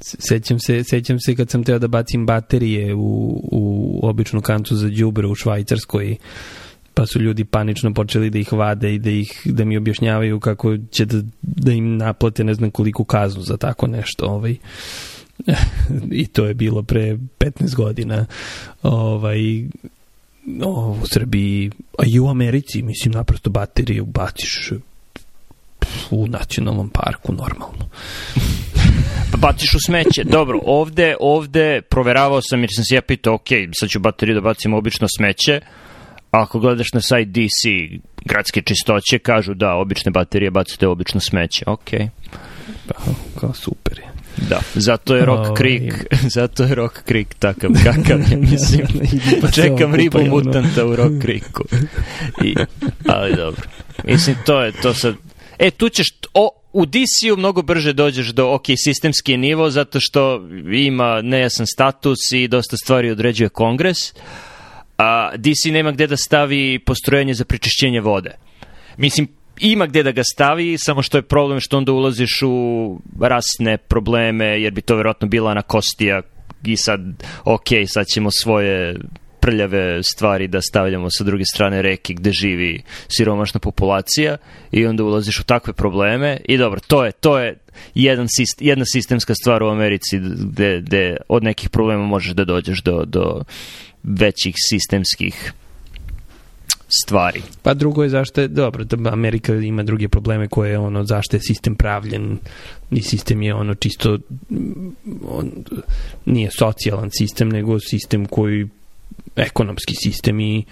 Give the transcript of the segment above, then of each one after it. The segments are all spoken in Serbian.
Sećam se, sećam se kad sam teo da bacim baterije u, u običnu kancu za đubre u Švajcarskoj pa su ljudi panično počeli da ih vade i da ih da mi objašnjavaju kako će da, da im naplate ne znam koliko kaznu za tako nešto ovaj. I to je bilo pre 15 godina. Ovaj o, u Srbiji a i u Americi mislim naprosto baterije ubaciš u nacionalnom parku normalno baciš u smeće. Dobro, ovde, ovde proveravao sam jer sam se ja pitao, ok, sad ću bateriju da bacim obično smeće, ako gledaš na sajt DC gradske čistoće, kažu da, obične baterije bacite obično smeće. Ok. Pa, kao super je. Da, zato je Rock Creek, zato je Rock Creek takav kakav je, mislim. Pa čekam ribu mutanta u Rock Creeku. I, ali dobro. Mislim, to je, to sad... E, tu ćeš, o, u DC-u mnogo brže dođeš do ok, sistemski nivo zato što ima nejasan status i dosta stvari određuje kongres. A DC nema gde da stavi postrojenje za prečišćenje vode. Mislim, ima gde da ga stavi, samo što je problem što onda ulaziš u rasne probleme, jer bi to verovatno bila na kostija i sad, ok, sad ćemo svoje prljave stvari da stavljamo sa druge strane reke gde živi siromašna populacija i onda ulaziš u takve probleme i dobro, to je, to je jedan sist, jedna sistemska stvar u Americi gde, gde od nekih problema možeš da dođeš do, do većih sistemskih stvari. Pa drugo je zašto je, dobro, da Amerika ima druge probleme koje je ono, zašto je sistem pravljen i sistem je ono čisto on, nije socijalan sistem, nego sistem koji ekonomski sistem i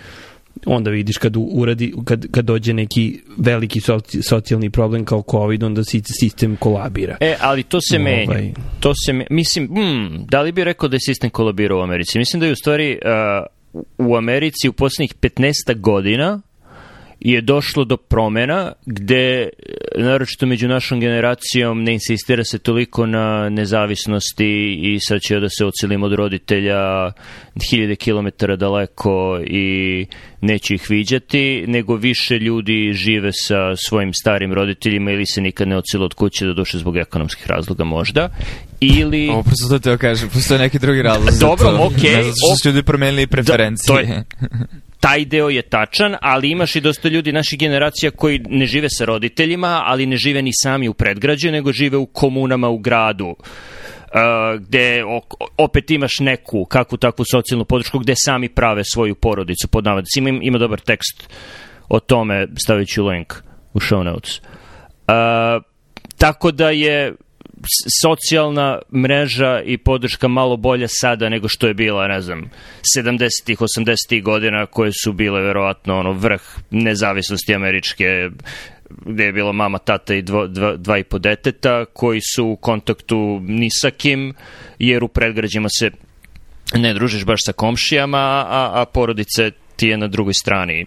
onda vidiš kad uradi kad, kad dođe neki veliki soci, socijalni problem kao covid onda sistem kolabira. E, ali to se ovaj. menja. To se me, mislim, mm, da li bi rekao da je sistem kolabirao u Americi? Mislim da je u stvari uh, u Americi u poslednjih 15 godina je došlo do promena gde, naročito među našom generacijom, ne insistira se toliko na nezavisnosti i sad će da se ocelim od roditelja hiljade kilometara daleko i neće ih viđati, nego više ljudi žive sa svojim starim roditeljima ili se nikad ne ocelo od kuće do duše zbog ekonomskih razloga možda. Ili... Ovo prosto to teo kažem, postoje neki drugi razlog. Dobro, okej. Okay, ne znam što su ljudi promenili preferencije. Da, to je, taj deo je tačan, ali imaš i dosta ljudi naših generacija koji ne žive sa roditeljima, ali ne žive ni sami u predgrađu, nego žive u komunama u gradu. Uh, gde opet imaš neku kakvu takvu socijalnu podršku gde sami prave svoju porodicu pod navodicima. Ima, ima dobar tekst o tome, stavit ću link u show notes. Uh, tako da je socijalna mreža i podrška malo bolja sada nego što je bila, ne znam, 70-ih, 80-ih godina koje su bile verovatno ono vrh nezavisnosti američke gde je bilo mama, tata i dvo, dva, dva i po deteta koji su u kontaktu ni sa kim jer u predgrađima se ne družiš baš sa komšijama, a, a porodice ti je na drugoj strani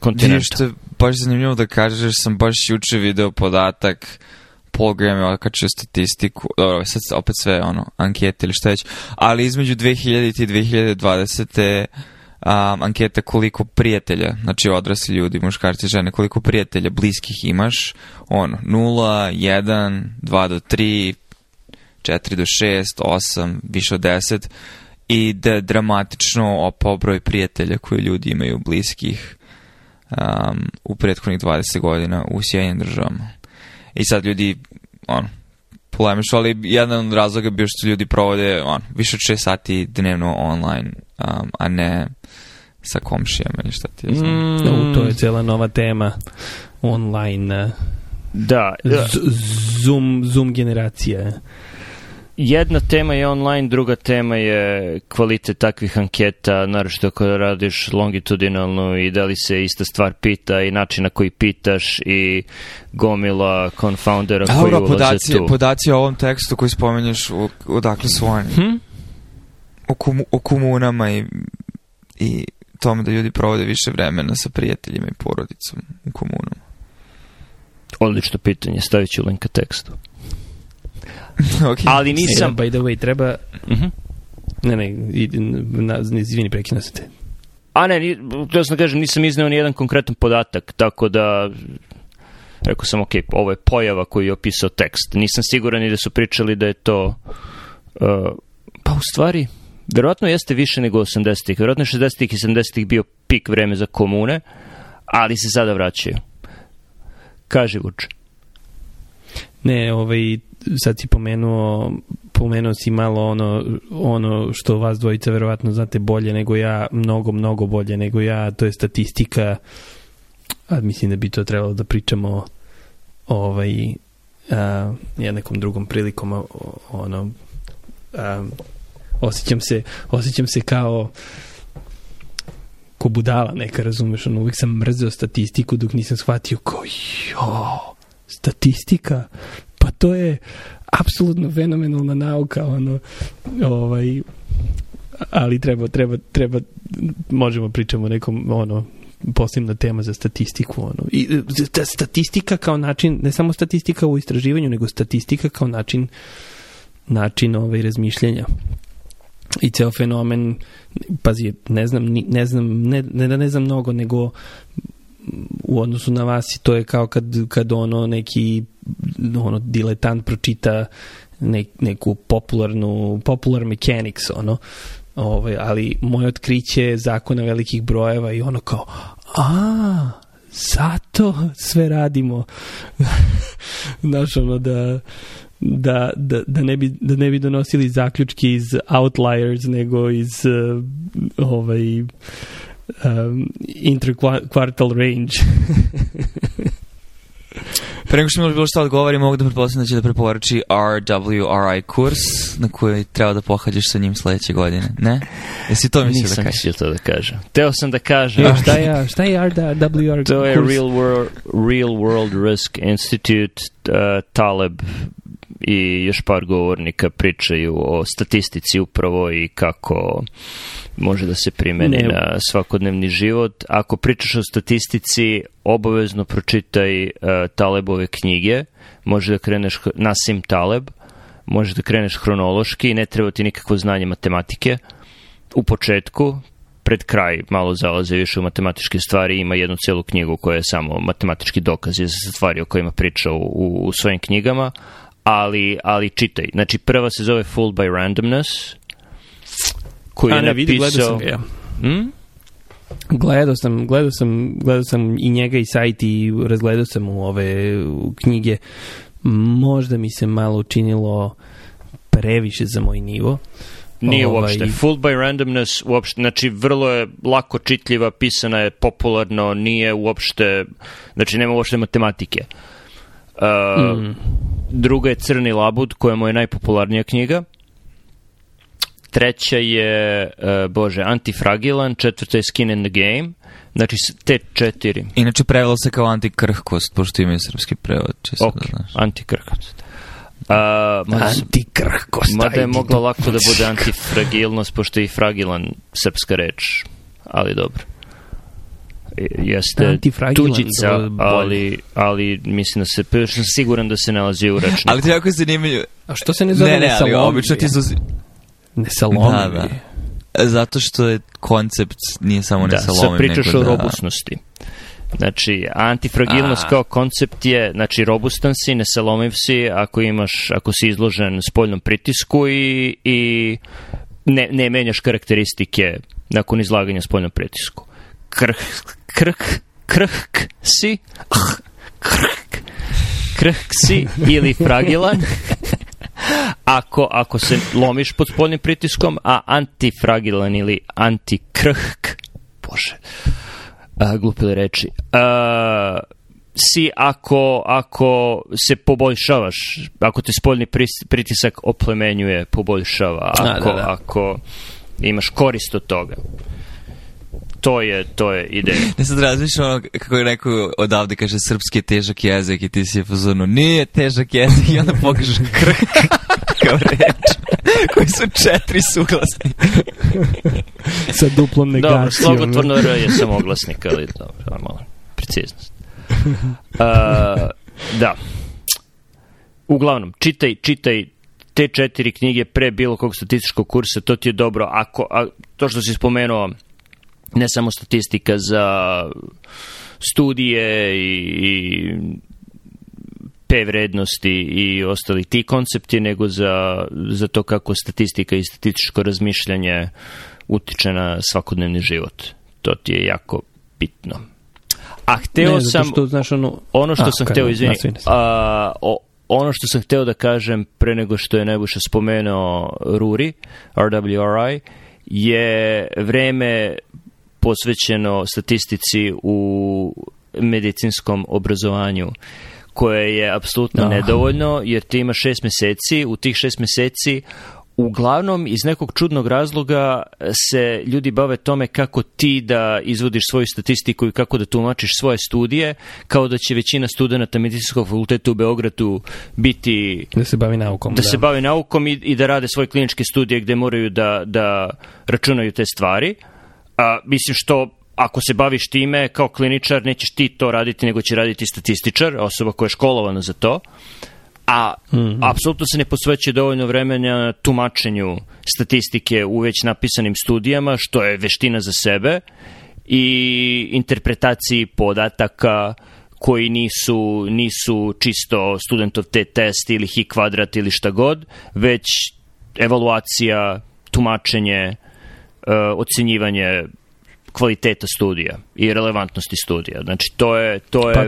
kontinenta. Što je baš zanimljivo da kažeš, sam baš juče video podatak Paul Graham je otkačio statistiku, dobro, sad opet sve ono, ankete ili šta već, ali između 2000 i 2020. Um, anketa koliko prijatelja, znači odrasli ljudi, muškarci, žene, koliko prijatelja bliskih imaš, ono, 0, 1, 2 do 3, 4 do 6, 8, više od 10 i da dramatično opao broj prijatelja koje ljudi imaju bliskih um, u prethodnih 20 godina u sjejenim državama. I sad ljudi, ono, polemišu, ali jedan od razloga bio što ljudi provode on, više od 6 sati dnevno online, um, a ne sa komšijama ili šta ti je znam. Mm, to je cijela nova tema online. Da. Z zoom, zoom generacija jedna tema je online, druga tema je kvalitet takvih anketa, naročito ako radiš longitudinalno i da li se ista stvar pita i način na koji pitaš i gomila confoundera koji ulaze podaci, tu. Podaci o ovom tekstu koji spomenješ, odakle su oni? Hm? O, kumu, o komunama i, i tome da ljudi provode više vremena sa prijateljima i porodicom u komunama. Odlično pitanje, stavit ću link tekstu. okay. Ali nisam... E, by the way, treba... Uh mhm. -huh. Ne, ne, na, izvini, prekina se te. A ne, to sam da kažem, nisam izneo ni jedan konkretan podatak, tako da Rekao sam, ok, ovo je pojava koju je opisao tekst. Nisam siguran i da su pričali da je to... Uh, pa u stvari, verovatno jeste više nego 80-ih. Verovatno je 60-ih i 70-ih bio pik vreme za komune, ali se sada vraćaju. Kaži, Vuče. Ne, ovaj, sad si pomenuo, pomenuo si malo ono, ono što vas dvojica verovatno znate bolje nego ja, mnogo, mnogo bolje nego ja, to je statistika, a mislim da bi to trebalo da pričamo ovaj, a, ja nekom drugom prilikom, ono, a, osjećam se, osjećam se kao ko budala neka, razumeš, ono, uvijek sam mrzeo statistiku dok nisam shvatio ko, jo, statistika, pa to je apsolutno fenomenalna nauka, ono, ovaj, ali treba, treba, treba, možemo pričamo o nekom, ono, posebna tema za statistiku. Ono. I statistika kao način, ne samo statistika u istraživanju, nego statistika kao način način ovaj, razmišljenja. I ceo fenomen, pazi, ne znam, ne znam, ne, ne da ne znam mnogo, nego u odnosu na vas i to je kao kad, kad ono neki ono diletant pročita ne, neku popularnu popular mechanics ono. Ovaj, ali moje otkriće zakona velikih brojeva i ono kao a zato sve radimo. Znaš ono da da, da, da, ne bi, da ne bi donosili zaključke iz outliers nego iz uh, ovaj um, interquartal range. Pre nego što mi bilo što odgovori, mogu da pretpostavim da će da preporuči RWRI kurs na koji treba da pohađaš sa njim sledeće godine. Ne? Jesi to mislio da kažeš? Nisam mislio to da kažem. Teo sam da kažem. Ja, šta, je, šta je RWRI kurs? To je Real World, Real World Risk Institute, uh, Taleb i još par govornika pričaju o statistici upravo i kako može da se primeni ne. na svakodnevni život. Ako pričaš o statistici, obavezno pročitaj uh, Talebove knjige. Može da kreneš Nasim Taleb, može da kreneš hronološki, ne treba ti nikakvo znanje matematike. U početku, pred kraj malo zalaze više u matematičke stvari, ima jednu celu knjigu koja je samo matematički dokaz za stvari o kojima priča u, u, u svojim knjigama, ali, ali čitaj. Znači, prva se zove Full by Randomness, koji je ne, napisao... Vidi, gledao sam ga ja. Hmm? Gledao sam, gledao sam, gledao sam i njega i sajt i razgledao sam u ove knjige. Možda mi se malo učinilo previše za moj nivo. Nije ovaj... uopšte. Full by randomness uopšte, znači vrlo je lako čitljiva, pisana je popularno, nije uopšte, znači nema uopšte matematike. Uh, mm. Druga je Crni labud, koja mu je najpopularnija knjiga. Treća je, uh, bože, Antifragilan, četvrta je Skin in the Game. Znači, te četiri. Inače, prevelo se kao antikrhkost, pošto ima srpski prevod. Ok, da antikrhkost. Uh, antikrhkost. Mada je mogla lako da bude antifragilnost, pošto je i fragilan srpska reč. Ali dobro jeste tuđica, ali, ali mislim da se, sam siguran da se nalazi u rečniku. Ali to je jako zanimljivo. A što se ne zove ne, ne, ali obično ti su... Nesalomivi. Da, da. Zato što je koncept nije samo da, nesalomiv. Da, sad pričaš o da... robustnosti. Znači, antifragilnost A. kao koncept je, znači, robustan si, nesalomiv si ako imaš, ako si izložen spoljnom pritisku i, i ne, ne menjaš karakteristike nakon izlaganja spoljnom pritisku. Krh, krh, krhk si, krhk, krhk si ili fragilan, ako, ako se lomiš pod spoljnim pritiskom, a antifragilan ili antikrhk, bože, a, glupile reči, a, si ako, ako se poboljšavaš, ako te spoljni pritisak oplemenjuje, poboljšava, ako, da, da, da. ako imaš korist od toga to je, to je ideja. Ne sad razmišljam ono kako je neko odavde kaže srpski je težak jezik i ti si je pozorno, nije težak jezik i onda pokažeš krk kao reč koji su četiri suglasni. Sa duplom negacijom. Dobro, slogotvorno R je samoglasnik, ali dobro, normalno, preciznost. Uh, da. Uglavnom, čitaj, čitaj te četiri knjige pre bilo kog statističkog kursa, to ti je dobro. Ako, a, to što si spomenuo, ne samo statistika za studije i, i P vrednosti i ostali ti koncepti, nego za, za to kako statistika i statističko razmišljanje utiče na svakodnevni život. To ti je jako bitno. A hteo ne, sam... Što, znaš, ono, ono što a, sam hteo, izvini, a, o, ono što sam hteo da kažem pre nego što je Nebojša spomenuo Ruri, RWRI, je vreme posvećeno statistici u medicinskom obrazovanju koje je apsolutno no. nedovoljno jer ti ima šest meseci, u tih šest meseci uglavnom iz nekog čudnog razloga se ljudi bave tome kako ti da izvodiš svoju statistiku i kako da tumačiš svoje studije, kao da će većina studenta medicinskog fakulteta u Beogradu biti... Da se bavi naukom. Da, da. se bavi naukom i, i da rade svoje kliničke studije gde moraju da, da računaju te stvari. A, mislim što ako se baviš time kao kliničar, nećeš ti to raditi, nego će raditi statističar, osoba koja je školovana za to. A mm -hmm. apsolutno se ne posvećuje dovoljno vremena tumačenju statistike u već napisanim studijama, što je veština za sebe, i interpretaciji podataka koji nisu, nisu čisto studentov te test ili hi kvadrat ili šta god, već evaluacija, tumačenje, uh, ocenjivanje kvaliteta studija i relevantnosti studija. Znači, to je, to je pa,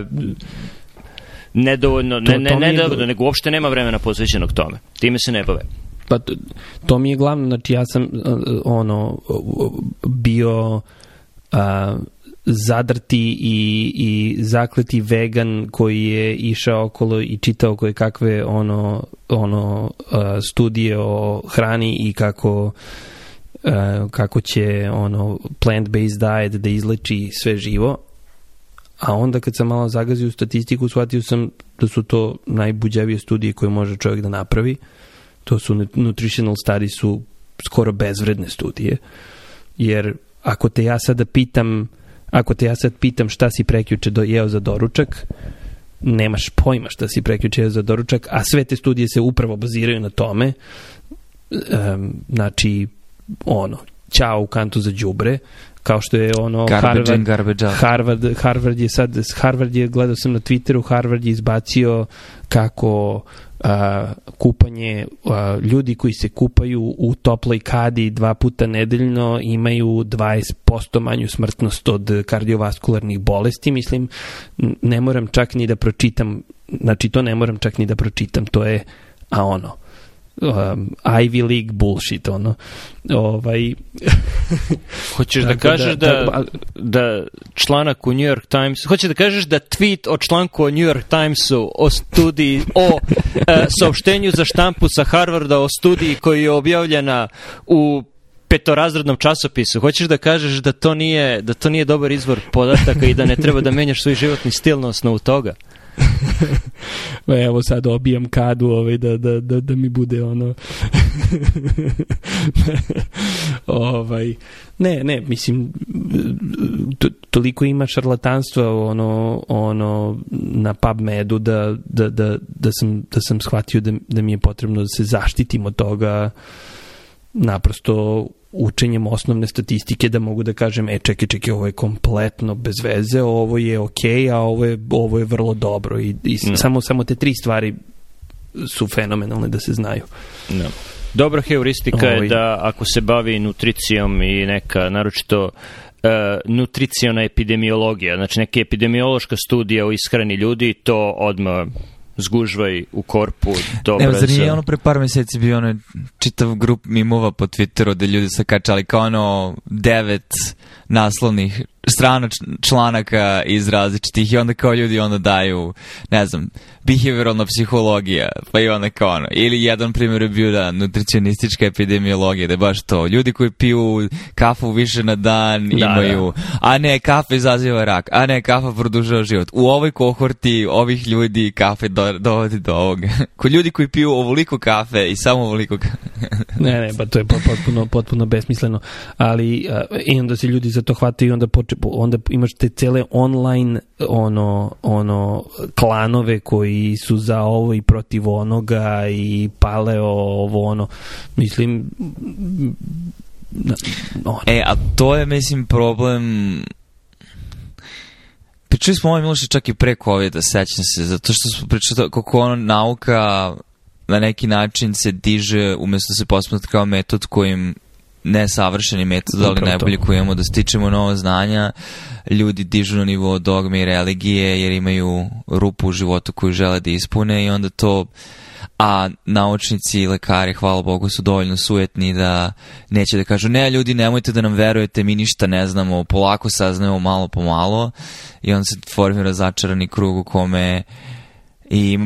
nedovoljno, to, ne, ne, ne dovoljno, nego uopšte nema vremena posvećenog tome. Time se ne bave. Pa to, to mi je glavno, znači ja sam uh, ono bio a, zadrti i, i zakleti vegan koji je išao okolo i čitao koje kakve ono, ono a, studije o hrani i kako uh, kako će ono plant-based diet da izleči sve živo, a onda kad sam malo zagazio statistiku, shvatio sam da su to najbuđavije studije koje može čovjek da napravi. To su nutritional studies su skoro bezvredne studije, jer ako te ja sada pitam ako te ja sad pitam šta si prekjuče do, jeo za doručak, nemaš pojma šta si prekjuče jeo za doručak, a sve te studije se upravo baziraju na tome. Um, znači, ono, ćao u kantu za đubre, kao što je ono garbage Harvard, garbage Harvard, Harvard je sad, Harvard je, gledao sam na Twitteru, Harvard je izbacio kako a, kupanje, a, ljudi koji se kupaju u toploj kadi dva puta nedeljno imaju 20% manju smrtnost od kardiovaskularnih bolesti, mislim, ne moram čak ni da pročitam, znači to ne moram čak ni da pročitam, to je, a ono, um, Ivy League bullshit, ono. Ovaj... Hoćeš da kažeš da, da, da, članak u New York Times, hoćeš da kažeš da tweet o članku o New York Timesu o studiji, o uh, saopštenju za štampu sa Harvarda o studiji koji je objavljena u petorazrednom časopisu. Hoćeš da kažeš da to nije da to nije dobar izvor podataka i da ne treba da menjaš svoj životni stil na osnovu toga? Evo sad obijam kadu ovaj, da, da, da, da mi bude ono... ovaj, ne, ne, mislim, to, toliko ima šarlatanstva ono, ono, na PubMedu da, da, da, da, sam, da sam shvatio da, da mi je potrebno da se zaštitim od toga naprosto učenjem osnovne statistike da mogu da kažem, e čekaj, čekaj, ovo je kompletno bez veze, ovo je okej, okay, a ovo je, ovo je vrlo dobro i, i no. samo, samo te tri stvari su fenomenalne da se znaju. No. Dobra heuristika Ovo... je ovaj- da ako se bavi nutricijom i neka, naročito uh, nutriciona epidemiologija, znači neka epidemiološka studija o ishrani ljudi, to odmah zgužvaj u korpu, dobro Evo, zar nije ono pre par meseci bio ono čitav grup mimova po Twitteru da ljudi se kačali kao ono devet naslovnih strana članaka iz različitih i onda kao ljudi onda daju, ne znam, behavioralna psihologija, pa i onda kao ono. Ili jedan primjer je bio da nutricionistička epidemiologija, da je baš to. Ljudi koji piju kafu više na dan da, imaju, da. a ne, kafa izaziva rak, a ne, kafa produžava život. U ovoj kohorti ovih ljudi kafe do, dovodi do ovoga. Kod ljudi koji piju ovoliko kafe i samo ovoliko kafe. ne, ne, pa to je potpuno, potpuno besmisleno. Ali i onda se ljudi za to hvataju i onda poče, onda imaš te cele online ono, ono klanove koji su za ovo i protiv onoga i paleo ovo ono mislim ono. E, a to je mislim problem Pričali smo ovo Miloše čak i pre COVID-a, sećam se, zato što smo pričali kako ono nauka na neki način se diže umesto da se posmatra kao metod kojim nesavršeni metod, ali najbolji koji imamo da stičemo novo znanja, ljudi dižu na nivo dogme i religije jer imaju rupu u životu koju žele da ispune i onda to a naučnici i lekari, hvala Bogu, su dovoljno sujetni da neće da kažu ne ljudi, nemojte da nam verujete, mi ništa ne znamo, polako saznajemo malo po malo. I on se formira začarani krug u kome i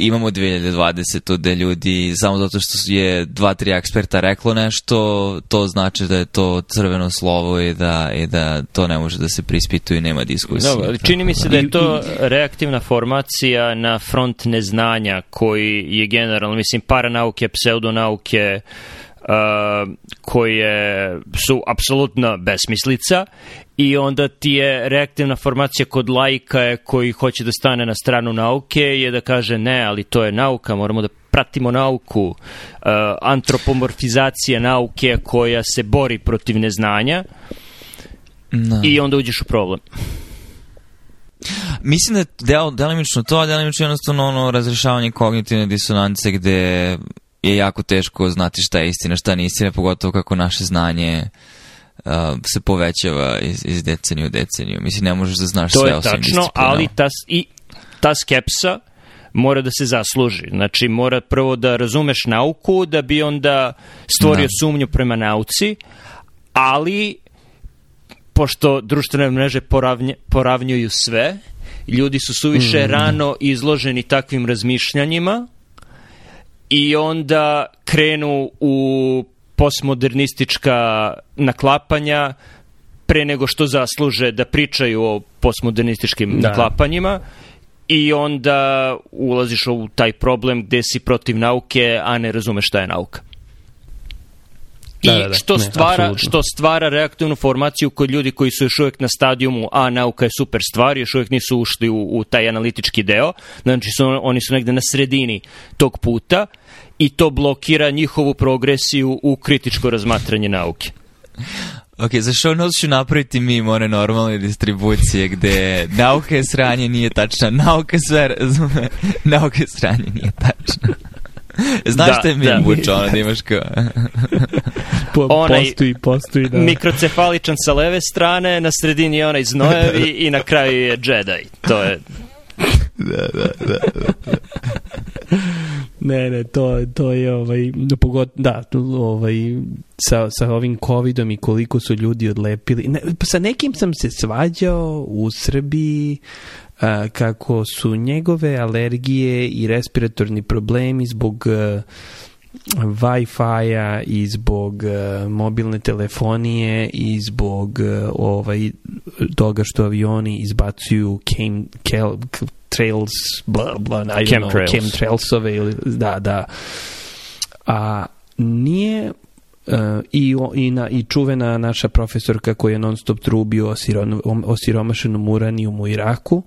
imamo 2020 da ljudi samo zato što je dva, tri eksperta reklo nešto, to znači da je to crveno slovo i da, i da to ne može da se prispituje i nema diskusije. No, čini mi se da je to reaktivna formacija na front neznanja koji je generalno, mislim, paranauke, pseudonauke, uh, koje su apsolutna besmislica i onda ti je reaktivna formacija kod lajka koji hoće da stane na stranu nauke je da kaže ne, ali to je nauka, moramo da pratimo nauku, uh, antropomorfizacija nauke koja se bori protiv neznanja no. Da. i onda uđeš u problem. Mislim da je del, delimično to, a delimično jednostavno ono razrešavanje kognitivne disonance gde je jako teško znati šta je istina, šta nije istina, pogotovo kako naše znanje uh, se povećava iz, iz deceniju u deceniju. Mislim, ne možeš da znaš to sve osim To je tačno, ali ta, i, ta skepsa mora da se zasluži. Znači, mora prvo da razumeš nauku, da bi onda stvorio da. sumnju prema nauci, ali pošto društvene mreže poravnje, poravnjuju sve, ljudi su suviše mm. rano izloženi takvim razmišljanjima, i onda krenu u postmodernistička naklapanja pre nego što zasluže da pričaju o postmodernističkim da. naklapanjima i onda ulaziš u taj problem gde si protiv nauke, a ne razumeš šta je nauka. I da, da, da. što, ne, stvara, što stvara reaktivnu formaciju kod ljudi koji su još uvek na stadijumu a nauka je super stvar, još uvek nisu ušli u, u taj analitički deo, znači su, oni su negde na sredini tog puta i to blokira njihovu progresiju u kritičko razmatranje nauke. Ok, za show notes ću napraviti mi one normalne distribucije gde nauka je sranje nije tačna, nauka sve razume, nauka je sranje nije tačna. Znaš da, šta je mi da. buča, ono da imaš kao... po, onaj postoji, postoji, da. Mikrocefaličan sa leve strane, na sredini je onaj znojevi i na kraju je Jedi. To je... da, da, da. da. ne, ne, to, to je ovaj, pogod, da, ovaj, sa, sa ovim covidom i koliko su ljudi odlepili. Ne, sa nekim sam se svađao u Srbiji, a, kako su njegove alergije i respiratorni problemi zbog a, Wi-Fi-a i zbog uh, mobilne telefonije i zbog uh, ovaj toga što avioni izbacuju came, kel, trails bla bla I Chem know, chemtrailsove ili da da. A nije i, i, na, i čuvena naša profesorka koja je non stop trubio o, sirom, o siromašenom uranijumu u Iraku.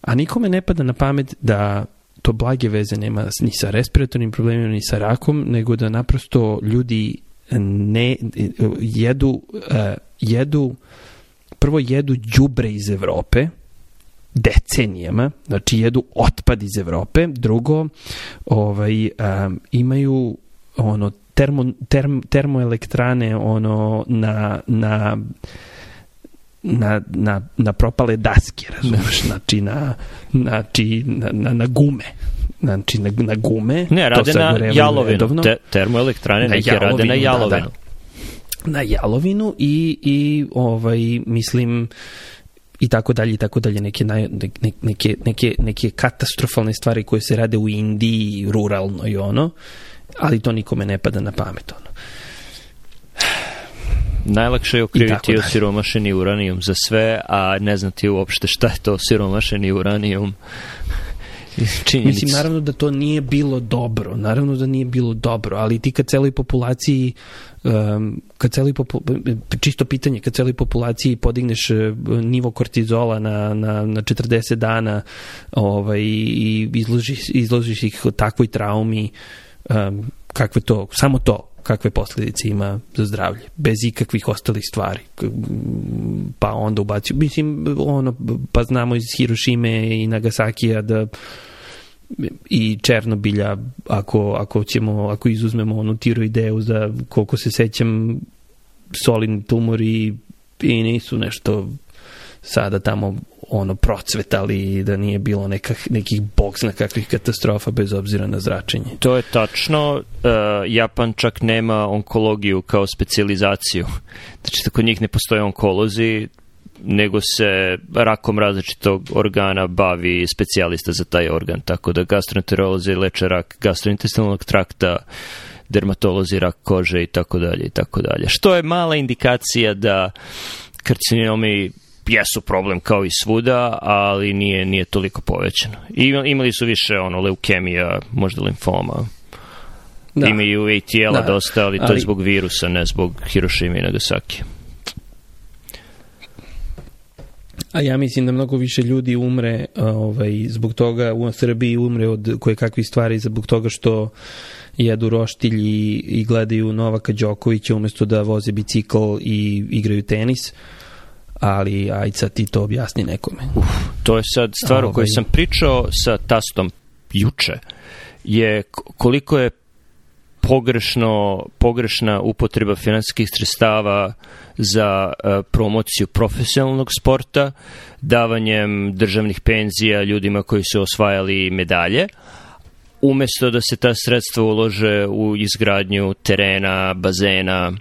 A nikome ne pada na pamet da to blage veze nema ni sa respiratornim problemima, ni sa rakom, nego da naprosto ljudi ne jedu, uh, jedu prvo jedu đubre iz Evrope, decenijama, znači jedu otpad iz Evrope, drugo ovaj, um, imaju ono termo, term, termoelektrane ono na, na na, na, na propale daske, razumeš, znači na, znači na, na, na gume. Znači na, na gume. Ne, rade na jalovinu. Te, termoelektrane neke jalovinu, rade na jalovinu. Da, da. Na jalovinu i, i ovaj, mislim, i tako dalje i tako dalje neke, naj, neke, neke, neke katastrofalne stvari koje se rade u Indiji ruralno i ono ali to nikome ne pada na pamet ono Najlakše je okriviti osiromašeni uranijum za sve, a ne znati uopšte šta je to osiromašeni uranijum. Činjenic. Mislim, naravno da to nije bilo dobro, naravno da nije bilo dobro, ali ti kad celoj populaciji um, kad celoj popu, čisto pitanje, kad celoj populaciji podigneš uh, nivo kortizola na, na, na 40 dana ovaj, i izložiš, izložiš ih takvoj traumi, um, kakve to, samo to, kakve posljedice ima za zdravlje, bez ikakvih ostalih stvari. Pa onda ubacio, mislim, ono, pa znamo iz Hirošime i Nagasakija da i Černobilja ako, ako ćemo ako izuzmemo onu tiroideu za koliko se sećam solidni tumori i nisu nešto sada tamo ono procvetali da nije bilo nekak, nekih boks nekakvih katastrofa bez obzira na zračenje. To je tačno. Uh, Japan čak nema onkologiju kao specializaciju. Znači, kod njih ne postoje onkolozi, nego se rakom različitog organa bavi specijalista za taj organ. Tako da gastroenterolozi leče rak gastrointestinalnog trakta, dermatolozi rak kože i tako dalje i tako dalje. Što je mala indikacija da karcinomi jesu problem kao i svuda, ali nije, nije toliko povećano. I imali su više ono, leukemija, možda limfoma. Da. Imaju ATL-a da. dosta, ali, ali to je zbog virusa, ne zbog Hirošima i Nagasaki. A ja mislim da mnogo više ljudi umre ovaj, zbog toga, u Srbiji umre od koje kakvih stvari zbog toga što jedu roštilj i, i gledaju Novaka Đokovića umesto da voze bicikl i igraju tenis ali aj sad ti to objasni nekome. Uf, to je sad stvar o kojoj ovaj- sam pričao sa tastom juče, je koliko je pogrešno, pogrešna upotreba finansijskih sredstava za uh, promociju profesionalnog sporta, davanjem državnih penzija ljudima koji su osvajali medalje, umesto da se ta sredstva ulože u izgradnju terena, bazena, uh,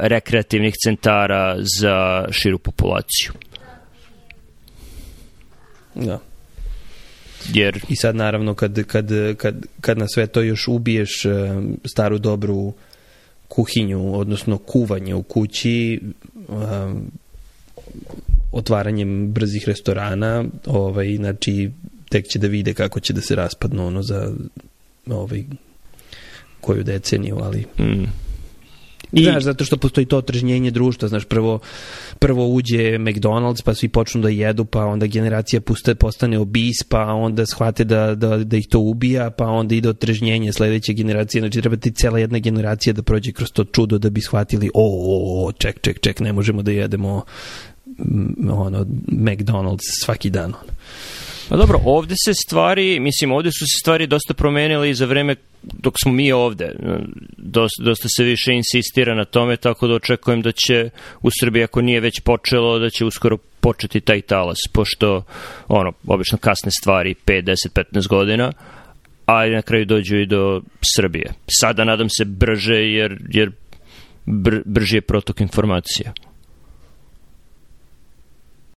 rekreativnih centara za širu populaciju. Da. Jer... I sad naravno kad, kad, kad, kad na sve to još ubiješ uh, staru dobru kuhinju, odnosno kuvanje u kući, um, otvaranjem brzih restorana, ovaj, znači tek će da vide kako će da se raspadnu ono za ovaj, koju deceniju, ali... Mm. I... Znaš, zato što postoji to otržnjenje društva, znaš, prvo, prvo uđe McDonald's, pa svi počnu da jedu, pa onda generacija puste, postane obis, pa onda shvate da, da, da ih to ubija, pa onda ide otržnjenje sledeće generacije, znači treba ti cela jedna generacija da prođe kroz to čudo da bi shvatili, o, o, o ček, ček, ček, ne možemo da jedemo ono, McDonald's svaki dan. Ono. Pa dobro, ovde se stvari, mislim, ovde su se stvari dosta promenile i za vreme dok smo mi ovde. Dosta, dosta se više insistira na tome, tako da očekujem da će u Srbiji, ako nije već počelo, da će uskoro početi taj talas, pošto, ono, obično kasne stvari 5, 10, 15 godina, a na kraju dođu i do Srbije. Sada nadam se brže, jer, jer br, brži je protok informacija.